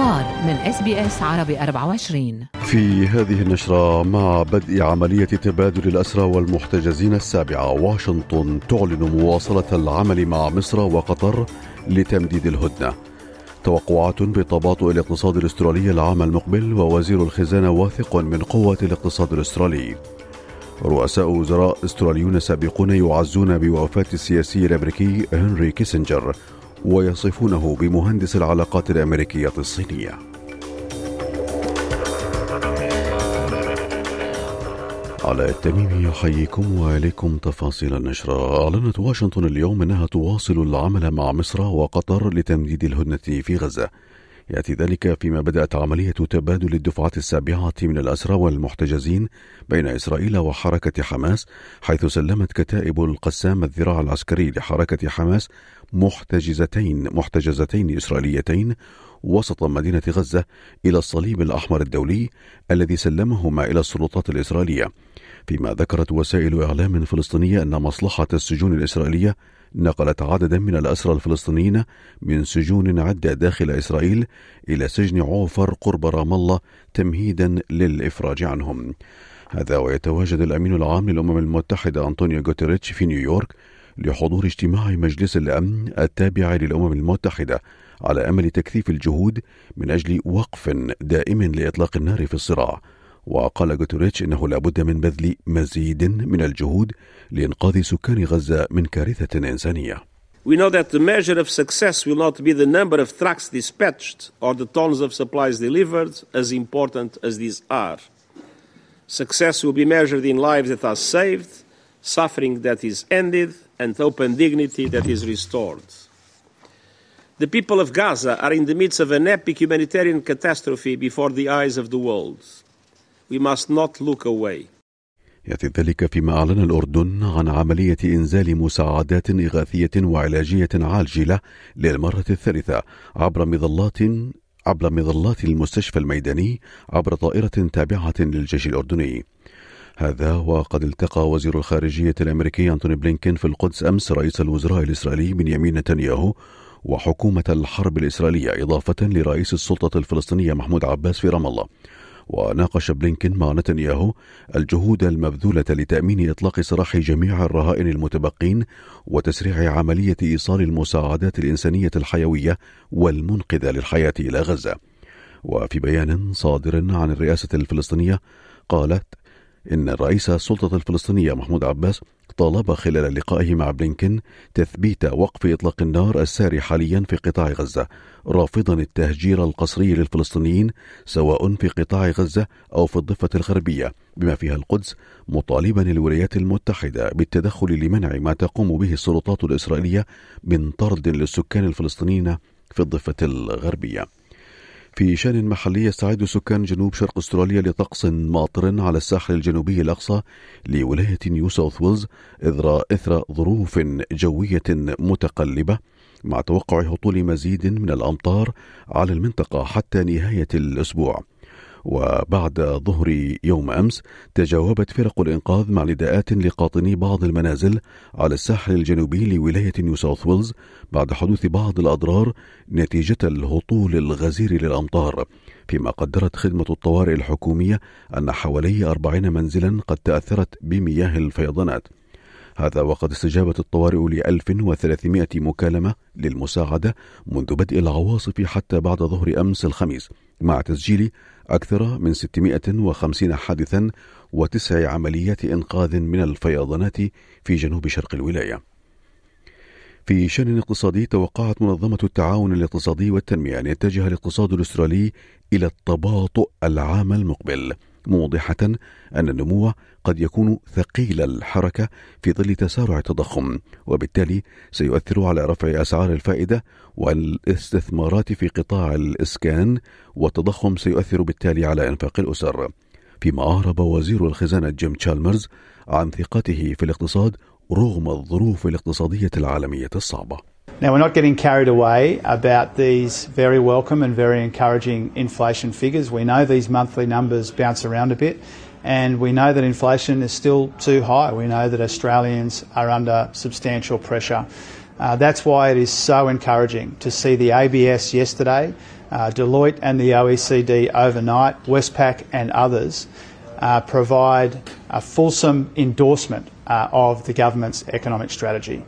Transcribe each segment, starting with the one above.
الأخبار من SBS عربي 24 في هذه النشرة مع بدء عملية تبادل الأسرى والمحتجزين السابعة واشنطن تعلن مواصلة العمل مع مصر وقطر لتمديد الهدنة. توقعات بتباطؤ الاقتصاد الأسترالي العام المقبل ووزير الخزانة واثق من قوة الاقتصاد الأسترالي. رؤساء وزراء أستراليون سابقون يعزون بوفاة السياسي الأمريكي هنري كيسنجر. ويصفونه بمهندس العلاقات الأمريكية الصينية. على التميم يحييكم وإليكم تفاصيل النشرة أعلنت واشنطن اليوم أنها تواصل العمل مع مصر وقطر لتمديد الهدنة في غزة. يأتي ذلك فيما بدأت عملية تبادل الدفعات السابعة من الأسرى والمحتجزين بين إسرائيل وحركة حماس حيث سلمت كتائب القسام الذراع العسكري لحركة حماس محتجزتين محتجزتين إسرائيليتين وسط مدينة غزة إلى الصليب الأحمر الدولي الذي سلمهما إلى السلطات الإسرائيلية. فيما ذكرت وسائل إعلام فلسطينية أن مصلحة السجون الإسرائيلية نقلت عددا من الأسرى الفلسطينيين من سجون عدة داخل إسرائيل إلى سجن عوفر قرب رام الله تمهيدا للإفراج عنهم. هذا ويتواجد الأمين العام للأمم المتحدة أنطونيو غوتيريتش في نيويورك لحضور اجتماع مجلس الأمن التابع للأمم المتحدة على أمل تكثيف الجهود من أجل وقف دائم لإطلاق النار في الصراع. وقال غوتيريتش انه لابد من بذل مزيد من الجهود لانقاذ سكان غزه من كارثه انسانيه. We know that the measure of success will not be the number of trucks dispatched or the tons of supplies delivered, as important as these are. Success will be measured in lives that are saved, suffering that is ended, and open dignity that is restored. The people of Gaza are in the midst of an epic humanitarian catastrophe before the eyes of the world. We must not look away. يأتي ذلك فيما أعلن الأردن عن عملية إنزال مساعدات إغاثية وعلاجية عاجلة للمرة الثالثة عبر مظلات عبر مظلات المستشفى الميداني عبر طائرة تابعة للجيش الأردني. هذا وقد التقى وزير الخارجية الأمريكي أنتوني بلينكين في القدس أمس رئيس الوزراء الإسرائيلي بنيامين نتنياهو وحكومة الحرب الإسرائيلية إضافة لرئيس السلطة الفلسطينية محمود عباس في رام الله. وناقش بلينكين مع نتنياهو الجهود المبذولة لتأمين إطلاق سراح جميع الرهائن المتبقين وتسريع عملية إيصال المساعدات الإنسانية الحيوية والمنقذة للحياة إلى غزة. وفي بيان صادر عن الرئاسة الفلسطينية قالت إن رئيس السلطة الفلسطينية محمود عباس طالب خلال لقائه مع بلينكن تثبيت وقف إطلاق النار الساري حاليا في قطاع غزة رافضا التهجير القسري للفلسطينيين سواء في قطاع غزة أو في الضفة الغربية بما فيها القدس مطالبا الولايات المتحدة بالتدخل لمنع ما تقوم به السلطات الإسرائيلية من طرد للسكان الفلسطينيين في الضفة الغربية. في شان محلي يستعد سكان جنوب شرق أستراليا لطقس ماطر على الساحل الجنوبي الأقصى لولاية نيو ساوث ويلز اثر ظروف جوية متقلبة مع توقع هطول مزيد من الأمطار على المنطقة حتى نهاية الأسبوع. وبعد ظهر يوم أمس تجاوبت فرق الإنقاذ مع نداءات لقاطني بعض المنازل على الساحل الجنوبي لولاية نيو ساوث ويلز بعد حدوث بعض الأضرار نتيجة الهطول الغزير للأمطار. فيما قدرت خدمة الطوارئ الحكومية أن حوالي أربعين منزلا قد تأثرت بمياه الفيضانات. هذا وقد استجابت الطوارئ ل 1300 مكالمة للمساعدة منذ بدء العواصف حتى بعد ظهر أمس الخميس مع تسجيل أكثر من 650 حادثا وتسع عمليات إنقاذ من الفيضانات في جنوب شرق الولاية. في شأن اقتصادي توقعت منظمة التعاون الاقتصادي والتنمية أن يتجه الاقتصاد الأسترالي إلى التباطؤ العام المقبل. موضحة أن النمو قد يكون ثقيل الحركة في ظل تسارع التضخم وبالتالي سيؤثر على رفع أسعار الفائدة والاستثمارات في قطاع الإسكان والتضخم سيؤثر بالتالي على إنفاق الأسر. فيما أعرب وزير الخزانة جيم تشالمرز عن ثقته في الاقتصاد رغم الظروف الاقتصادية العالمية الصعبة. Now, we're not getting carried away about these very welcome and very encouraging inflation figures. We know these monthly numbers bounce around a bit, and we know that inflation is still too high. We know that Australians are under substantial pressure. Uh, that's why it is so encouraging to see the ABS yesterday, uh, Deloitte and the OECD overnight, Westpac and others uh, provide a fulsome endorsement uh, of the government's economic strategy.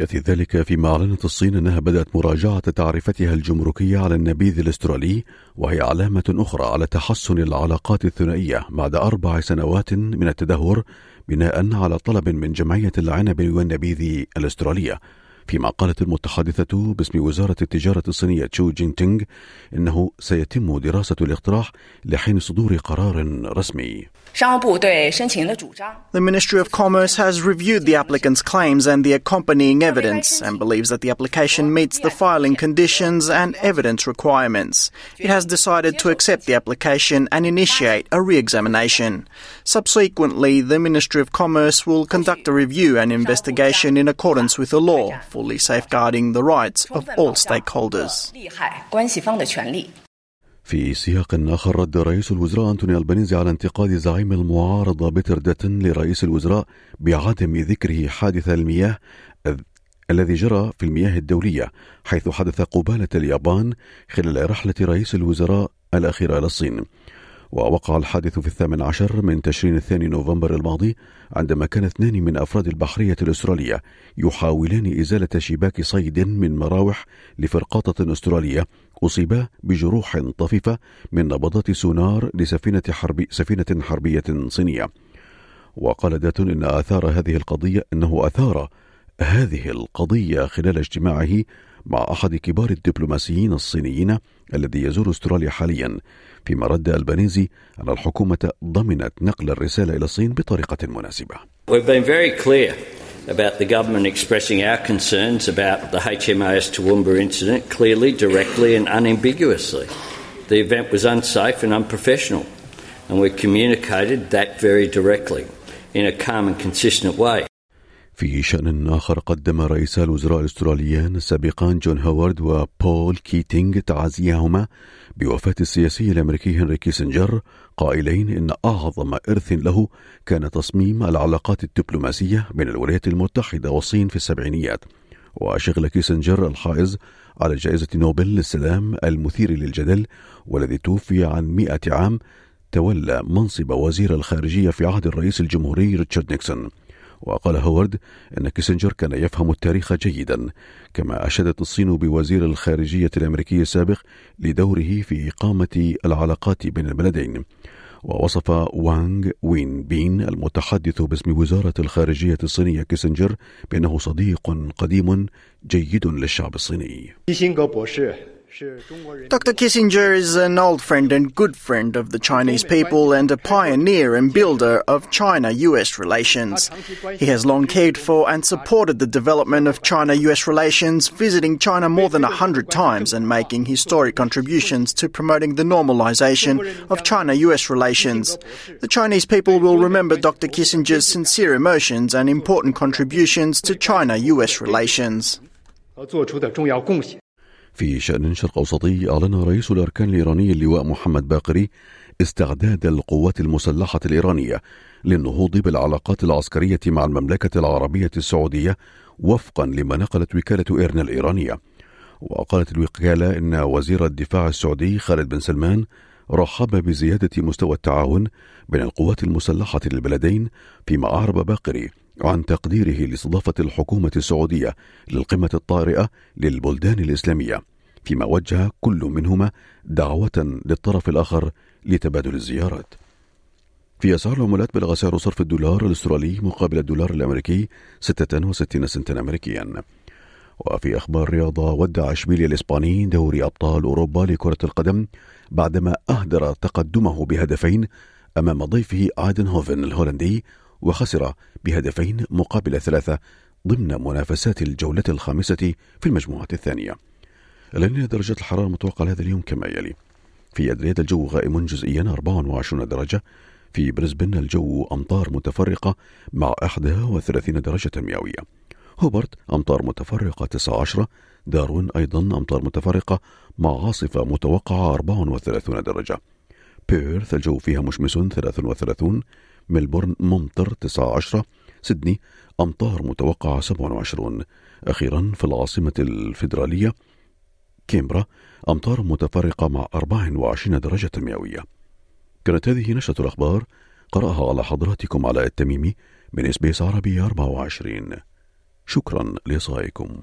يأتي ذلك فيما أعلنت الصين أنها بدأت مراجعة تعرفتها الجمركية على النبيذ الأسترالي وهي علامة أخرى على تحسن العلاقات الثنائية بعد أربع سنوات من التدهور بناء على طلب من جمعية العنب والنبيذ الأسترالية. فيما قالت المتحدثة باسم وزارة التجارة الصينية تشو جينتينغ إنه سيتم دراسة الاقتراح لحين صدور قرار رسمي. The Ministry of Commerce has reviewed the applicant's claims and the accompanying evidence and believes that the application meets the filing conditions and evidence requirements. It has decided to accept the application and initiate a re examination. Subsequently, the Ministry of Commerce will conduct a review and investigation in accordance with the law, fully safeguarding the rights of all stakeholders. في سياق آخر رد رئيس الوزراء أنتوني البنيزي على انتقاد زعيم المعارضة بيتر داتن لرئيس الوزراء بعدم ذكره حادث المياه الذي جرى في المياه الدولية حيث حدث قبالة اليابان خلال رحلة رئيس الوزراء الأخيرة إلى الصين ووقع الحادث في الثامن عشر من تشرين الثاني نوفمبر الماضي عندما كان اثنان من أفراد البحرية الأسترالية يحاولان إزالة شباك صيد من مراوح لفرقاطة أسترالية أصيبا بجروح طفيفة من نبضات سونار لسفينة حربي سفينة حربية صينية. وقال داتون إن آثار هذه القضية أنه أثار هذه القضية خلال اجتماعه مع أحد كبار الدبلوماسيين الصينيين الذي يزور استراليا حاليا فيما رد البانيزي أن الحكومة ضمنت نقل الرسالة إلى الصين بطريقة مناسبة. We've been very clear about the government expressing our concerns about the HMAS Toowoomba incident clearly, directly, and unambiguously. The event was unsafe and unprofessional, and we communicated that very directly in a calm and consistent way. في شأن آخر قدم رئيسا الوزراء الأستراليان السابقان جون هوارد وبول كيتينغ تعازيهما بوفاة السياسي الأمريكي هنري كيسنجر قائلين إن أعظم إرث له كان تصميم العلاقات الدبلوماسية بين الولايات المتحدة والصين في السبعينيات. وشغل كيسنجر الحائز على جائزة نوبل للسلام المثير للجدل والذي توفي عن مئة عام تولى منصب وزير الخارجية في عهد الرئيس الجمهوري ريتشارد نيكسون. وقال هوارد أن كيسنجر كان يفهم التاريخ جيدا كما أشادت الصين بوزير الخارجية الأمريكي السابق لدوره في إقامة العلاقات بين البلدين. ووصف وانغ وين بين المتحدث باسم وزارة الخارجية الصينية كيسنجر بأنه صديق قديم جيد للشعب الصيني. Dr. Kissinger is an old friend and good friend of the Chinese people and a pioneer and builder of China US relations. He has long cared for and supported the development of China US relations, visiting China more than a hundred times and making historic contributions to promoting the normalization of China US relations. The Chinese people will remember Dr. Kissinger's sincere emotions and important contributions to China US relations. في شأن شرق أوسطي أعلن رئيس الأركان الإيراني اللواء محمد باقري استعداد القوات المسلحة الإيرانية للنهوض بالعلاقات العسكرية مع المملكة العربية السعودية وفقا لما نقلت وكالة إيرنا الإيرانية. وقالت الوكالة إن وزير الدفاع السعودي خالد بن سلمان رحب بزيادة مستوى التعاون بين القوات المسلحة للبلدين فيما أعرب باقري. عن تقديره لاستضافة الحكومة السعودية للقمة الطارئة للبلدان الإسلامية فيما وجه كل منهما دعوة للطرف الآخر لتبادل الزيارات. في أسعار العملات بلغ سعر صرف الدولار الأسترالي مقابل الدولار الأمريكي 66 سنتا أمريكيا. وفي أخبار الرياضة ودع اشبيليا الإسباني دوري أبطال أوروبا لكرة القدم بعدما أهدر تقدمه بهدفين أمام ضيفه آيدن هوفن الهولندي وخسر بهدفين مقابل ثلاثة ضمن منافسات الجولة الخامسة في المجموعة الثانية. الآن درجة الحرارة المتوقعة لهذا اليوم كما يلي: في أدريد الجو غائم جزئيا 24 درجة، في بريسبن الجو أمطار متفرقة مع 31 درجة مئوية. هوبرت أمطار متفرقة 19 داروين أيضا أمطار متفرقة مع عاصفة متوقعة 34 درجة. بيرث الجو فيها مشمس 33 ملبورن ممطر 19 سيدني أمطار متوقعة 27 أخيرا في العاصمة الفيدرالية كانبرا أمطار متفرقة مع 24 درجة مئوية. كانت هذه نشرة الأخبار قرأها على حضراتكم علي التميمي من SBS عربي 24 شكرا لإصغائكم.